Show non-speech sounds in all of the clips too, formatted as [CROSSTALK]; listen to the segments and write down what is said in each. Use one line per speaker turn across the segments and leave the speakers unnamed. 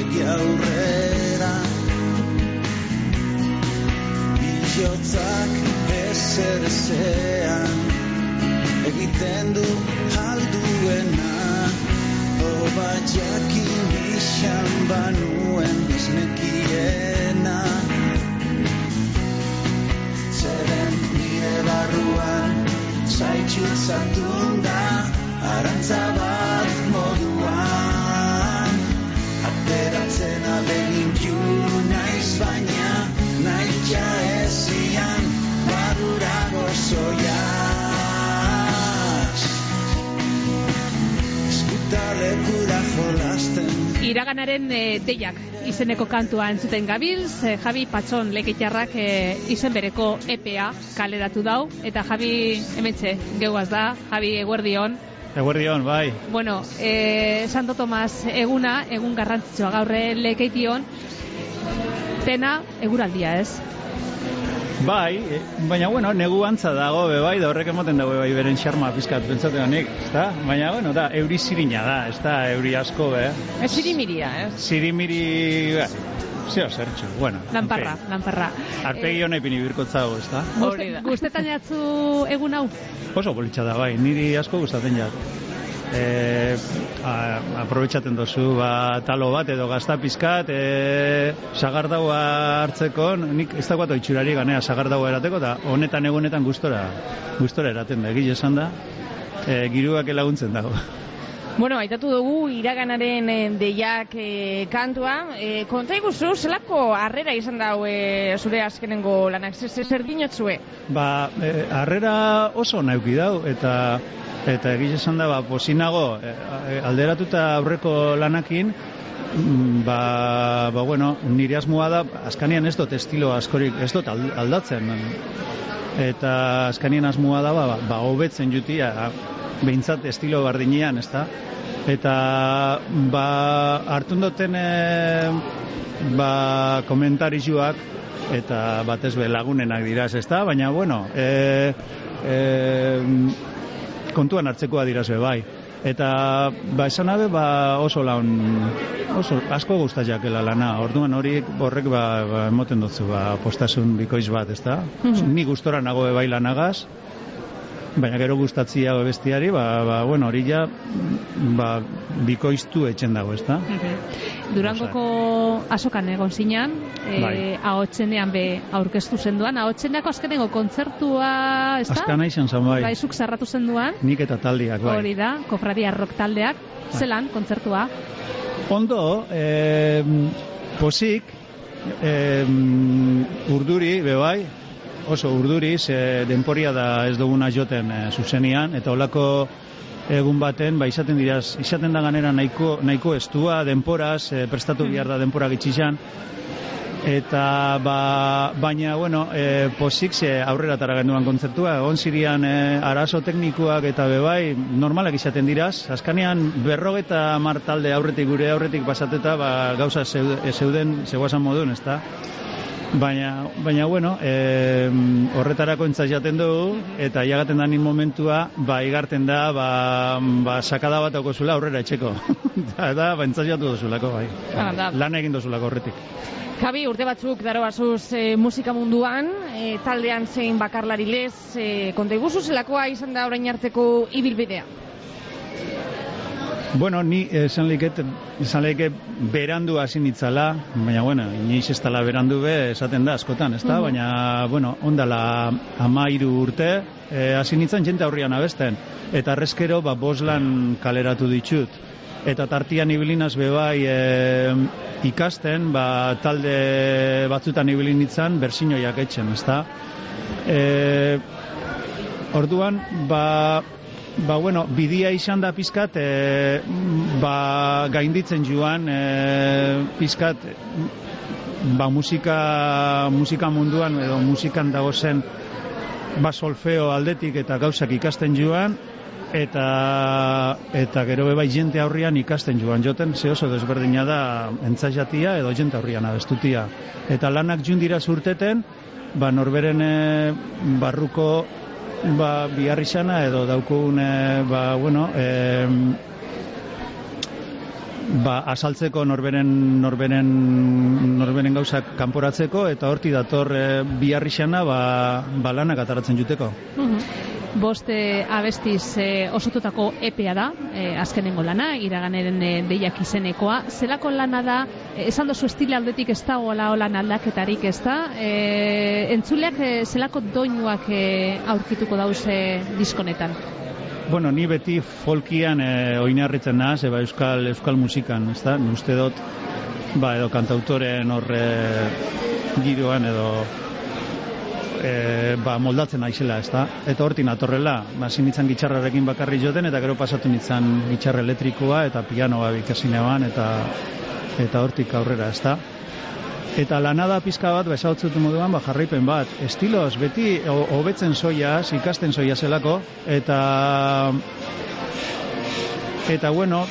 segi aurrera. Bihotzak ezer ezean Egiten du alduena. Oba jakin bixan banuen esnekiena. Zeren nire barruan Zaitxutzatun da Arantza bat moduan Ateratzen abegin piu naiz baina Nahitia ezian Barurago zoiaz Eskutalekura jolasten.
Iraganaren e, deiak izeneko kantua entzuten gabilz, e, Javi Patxon lekeitjarrak e, izen bereko EPA kaleratu dau, eta Javi emetxe geuaz da, Javi eguerdion.
Eguerdion, bai.
Bueno, e, Santo Tomas eguna, egun garrantzitsua gaurre lekeition, dena eguraldia ez?
Bai, e, baina bueno, negu antza dago be bai, da horrek emoten dago bai beren xarma pizkat pentsatzen honik, ezta? Baina bueno, da euri zirina da, ezta? Euri asko be.
Ez zirimiria, ez?
Zirimiri, bai. Zeo zertxo, bueno.
Lanparra, lanparra.
Arpegi hona ipini birkotzago, ezta?
Hori da. Gustetan jatzu egun hau?
Oso politxa da, bai, niri asko gustatzen jat. E, a, aprobetxaten dozu ba, talo bat edo gazta pizkat e, sagardaua hartzeko nik ez dagoat oitxurari ganea sagardaua erateko eta honetan egunetan gustora gustora eraten da, egile esan da e, giruak laguntzen dago
Bueno, aitatu dugu iraganaren eh, deiak eh, kantua. Eh, konta iguzu, zelako harrera izan dau eh, zure azkenengo lanak, zer, zer, dinotzue?
Ba, e, harrera oso nauki dau, eta eta egiz esan da, ba, posinago, e, alderatuta aurreko lanakin, mm, ba, ba, bueno, nire asmoa da, askanian ez dut estilo askorik, ez dut ald- aldatzen. Eta askanien asmoa da, ba, ba, hobetzen jutia, behintzat estilo bardinean, ez da? Eta, ba, hartun duten, e, ba, komentarizuak, eta batez be lagunenak diraz, ez da? Baina, bueno, e, e, kontuan hartzekoa diraz be, bai. Eta, ba, esan abe, ba, oso laun, oso, asko gustatzakela lana. Orduan hori horrek, ba, ba emoten dutzu, ba, postasun bikoiz bat, ez da? Ni gustora nago bai lanagaz, baina gero gustatzia bestiari, ba, ba, bueno, hori ja, ba, bikoiztu etxen dago, ez da?
Durangoko asokan egon zinan, e,
Bai.
ahotsenean be aurkeztu zenduan, ahotseneko azkenengo kontzertua, ez da?
Azkana izan zan bai,
Bai, zuk zarratu zenduan,
nik eta taldiak, bai.
hori da, kofradia rock taldeak, zelan, kontzertua?
Ondo, eh, posik, eh, urduri, be bai, oso urduri, ze denporia da ez duguna joten eh, zuzenian, eta olako egun baten, ba, izaten diraz, izaten da ganera nahiko, nahiko estua, denporaz, eh, prestatu bihar da denpora gitxizan, eta ba, baina, bueno, e, posik ze aurrera tara genduan kontzertua, egon zirian e, arazo teknikoak eta bebai, normalak izaten diraz, azkanean berrogeta mar talde aurretik gure aurretik pasateta, ba, gauza zeu- zeuden, zegoazan modun, ez da? Baina, baina bueno, e, horretarako entzaz jaten dugu, eta jagaten da nin momentua, ba, igarten da, ba, ba sakada bat zula aurrera etxeko. [LAUGHS] da, da, ba, entzaz jatu dozulako, bai.
Ah, da.
Lan egin dozulako horretik.
Javi, urte batzuk daro basuz e, musika munduan, e, taldean zein bakarlari lez, e, konta iguzu zelakoa izan da orain arteko ibilbidea.
Bueno, ni esan liket, esan liket berandu hasi nitzala, baina, bueno, inoiz ez dala berandu be, esaten da askotan, ez da? Baina, bueno, ondala amairu urte, eh, hasi nintzen jente aurrian abesten, eta arrezkero, ba, boslan kaleratu ditut. Eta tartian ibilinaz bebai e, ikasten, ba, talde batzutan ibilin nintzen, bersinoiak etxen, ez da? E, orduan, ba, Ba, bueno, bidia izan da pizkat, e, ba, gainditzen joan, e, pizkat, ba, musika, musika munduan, edo musikan dagozen, ba, solfeo aldetik eta gauzak ikasten joan, eta eta gero be bai jente aurrian ikasten joan. Joten ze oso desberdina da entzaiatia edo jente aurrian abestutia. Eta lanak jun dira zurteten ba, norberen e, barruko ba, biharri xana edo daukugun e, ba, bueno, e, ba, asaltzeko norberen, norberen, norberen gauzak kanporatzeko eta horti dator e, biharri xana ba, ba lanak ataratzen juteko.
Boste abestiz e, osotutako epea da, e, azkenengo lana, iraganeren e, deiak izenekoa. Zelako lana da, e, esan dozu estile aldetik ez da hola holan aldaketarik ez da, e, entzuleak e, zelako doinuak e, aurkituko dauze diskonetan?
Bueno, ni beti folkian e, oinarritzen naz, eba euskal, euskal musikan, ez da, uste dut, ba, edo kantautoren horre giroan edo e, ba, moldatzen aizela, ez da? Eta hortin atorrela, ba, zinitzen gitxarrarekin bakarri joten, eta gero pasatu nintzen gitxarra elektrikoa, eta pianoa bikasinean, eta eta hortik aurrera, ez da? Eta lanada pizka bat, ba, esautzutu moduan, ba, jarraipen bat, estilos, beti hobetzen soiaz, ikasten soia zelako, eta Eta bueno,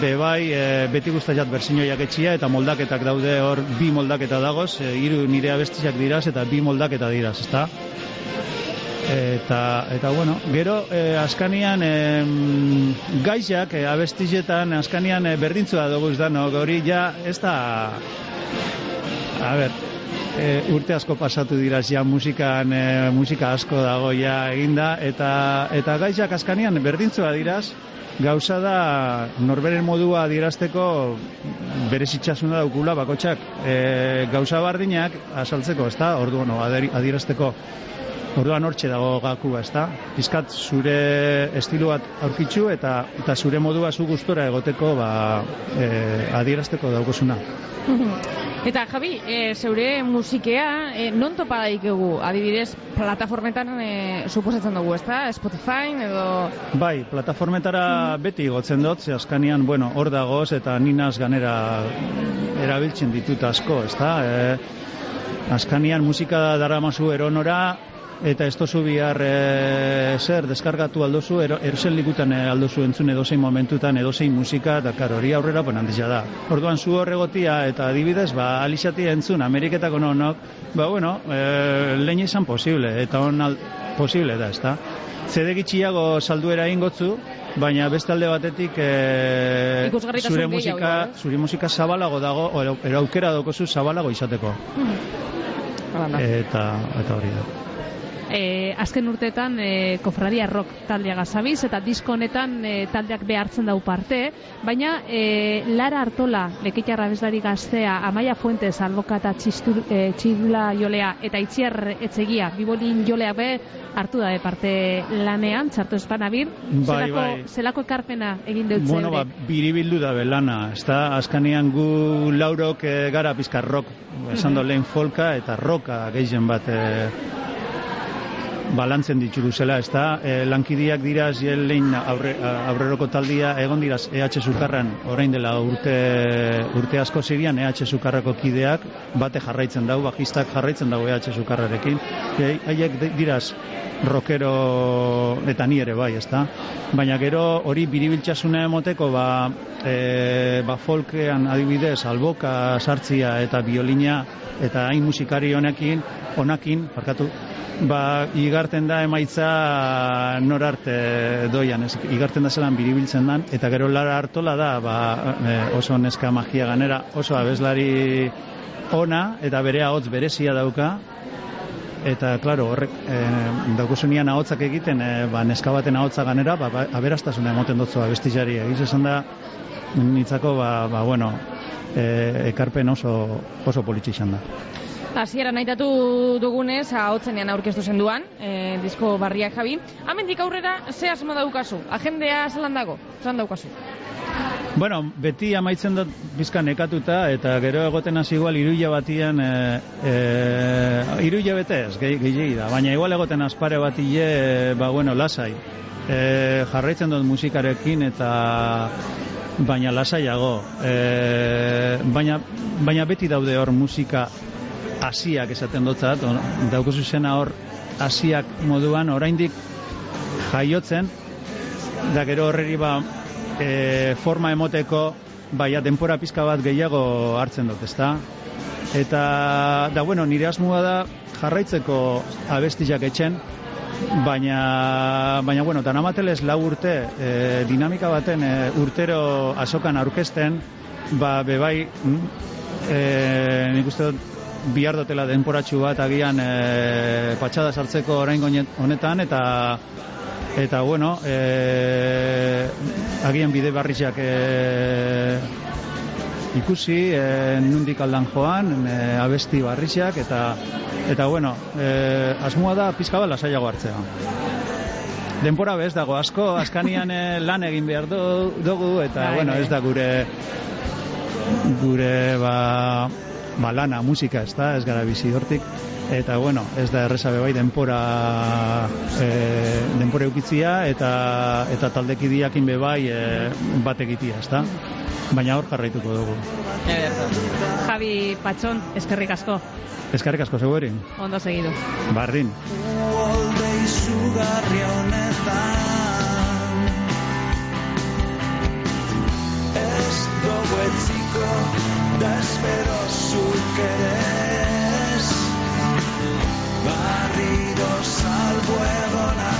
bebai, e, beti guztaiat berzinoiak etxia eta moldaketak daude hor bi moldaketa dagoz, e, hiru nire abestiak diraz eta bi moldaketa diraz, ezta? Eta, eta bueno, gero e, askanian e, gaizak e, abestizetan askanian e, berdintzua dugu no? hori ja ez da a ber, e, urte asko pasatu dira ja musikan e, musika asko dago ja eginda eta eta gaizak askanian berdintzua diraz gauza da norberen modua adierazteko bere sitxasuna daukula bakotxak e, gauza bardinak asaltzeko, ez da? Ordu, no, adierazteko orduan hortxe dago gakua, ez da? Pizkat zure estilu bat aurkitzu eta eta zure modua zu gustora egoteko ba, e, adierazteko daukosuna. [LAUGHS]
Eta Javi, e, zeure musikea e, non topa daikegu? Adibidez, plataformetan e, suposatzen dugu, ezta? Spotify edo...
Bai, plataformetara beti gotzen dut, ze askanian, bueno, hor dagoz eta ninaz ganera erabiltzen ditut asko, ezta? E, askanian musika daramazu eronora, eta ez tozu bihar e, zer, deskargatu aldozu, ero, erosen likutan e, aldozu entzun edozein momentutan, edozein musika, eta kar hori aurrera ponantizia da. Orduan zu horregotia eta adibidez, ba, alixati entzun, Ameriketako nonok, ba, bueno, e, lehen izan posible, eta on al, posible da, ezta? Zede gitxiago salduera ingotzu, baina beste alde batetik e, zure musika, zure musika zabalago dago, ero aukera dokozu zabalago izateko.
Mm.
Eta, eta hori da
e, azken urteetan e, kofradia rock taldea gazabiz eta disko honetan e, taldeak behartzen dau parte, baina e, Lara Artola, lekitarra bezlari gaztea, Amaia Fuentes, Alboka eta e, Txidula jolea eta Itziar Etzegia, Bibolin jolea be hartu da parte lanean, txartu espanabir, bai, zelako, bai. zelako ekarpena egin dut
Bueno, ba, biribildu da belana, ez da, azkanean gu laurok e, gara pizkar rock, esan do lehen folka eta roka gehien bat e, balantzen dituru zela, ez da, e, lankidiak diraz jelein aurre, aurreroko taldia egon diraz EH Zukarran orain dela urte, urte asko zirian EH Zukarrako kideak bate jarraitzen dau, bajistak jarraitzen dau EH Zukarrarekin, e, haiek diraz rockero eta ni ere bai, ez da, baina gero hori biribiltxasune emoteko ba, e, ba folkean adibidez alboka sartzia eta biolina eta hain musikari honekin honakin, parkatu, ba, igarten da emaitza norarte doian, ez, igarten da zelan biribiltzen dan, eta gero lara hartola da, ba, e, oso neska magia ganera, oso abeslari ona, eta bere hotz berezia dauka, eta, klaro, horrek, e, daukuzunian ahotzak egiten, e, ba, neska baten ahotza ganera, ba, ba, aberastasuna emoten dutzu abestizari, egiz esan da, nitzako, ba, ba bueno, e, ekarpen oso, oso politxe da.
Hasiera naitatu dugunez, ahotzenean aurkeztu zenduan, e, disko barriak jabi. Hamendik aurrera, ze asmo daukazu? Agendea zelan dago? Zelan daukazu?
Bueno, beti amaitzen dut bizka nekatuta, eta gero egoten hasi igual iruia batian, e, e, iruia betez, gehi, da, baina igual egoten aspare batie, e, ba bueno, lasai. E, jarraitzen dut musikarekin eta baina lasaiago. E, baina, baina beti daude hor musika hasiak esaten dotzat, dauko zuzena hor hasiak moduan oraindik jaiotzen da gero horreri ba e, forma emoteko baia denpora pizka bat gehiago hartzen dut, ezta? Eta, da, bueno, nire asmoa da jarraitzeko abestiak etxen, baina, baina bueno, tan amatelez lau urte e, dinamika baten e, urtero asokan aurkezten, ba, bebai, e, nik uste dut, bihar dutela denporatxu bat agian e, patxada sartzeko orain honetan, eta eta bueno, e, agian bide barrizak e, ikusi, e, nundik aldan joan, e, abesti barrizak, eta eta bueno, e, asmoa da pizka bala saiago hartzea. Denpora bez dago asko, askanian lan egin behar dugu, eta bai, bueno, bai. ez da gure gure ba, ba lana, musika, ez da, ez gara bizi hortik, eta bueno, ez da erresa bai denpora e, denpora eukitzia eta eta taldekidiakin bebai e, bat egitia, ez da? Baina hor jarraituko dugu.
Javi Patxon, eskerrik asko.
Eskerrik asko zegoerin.
Ondo segidu.
Bardin.
Uolde izugarria honetan físico desveló su querer, barridos al fuego.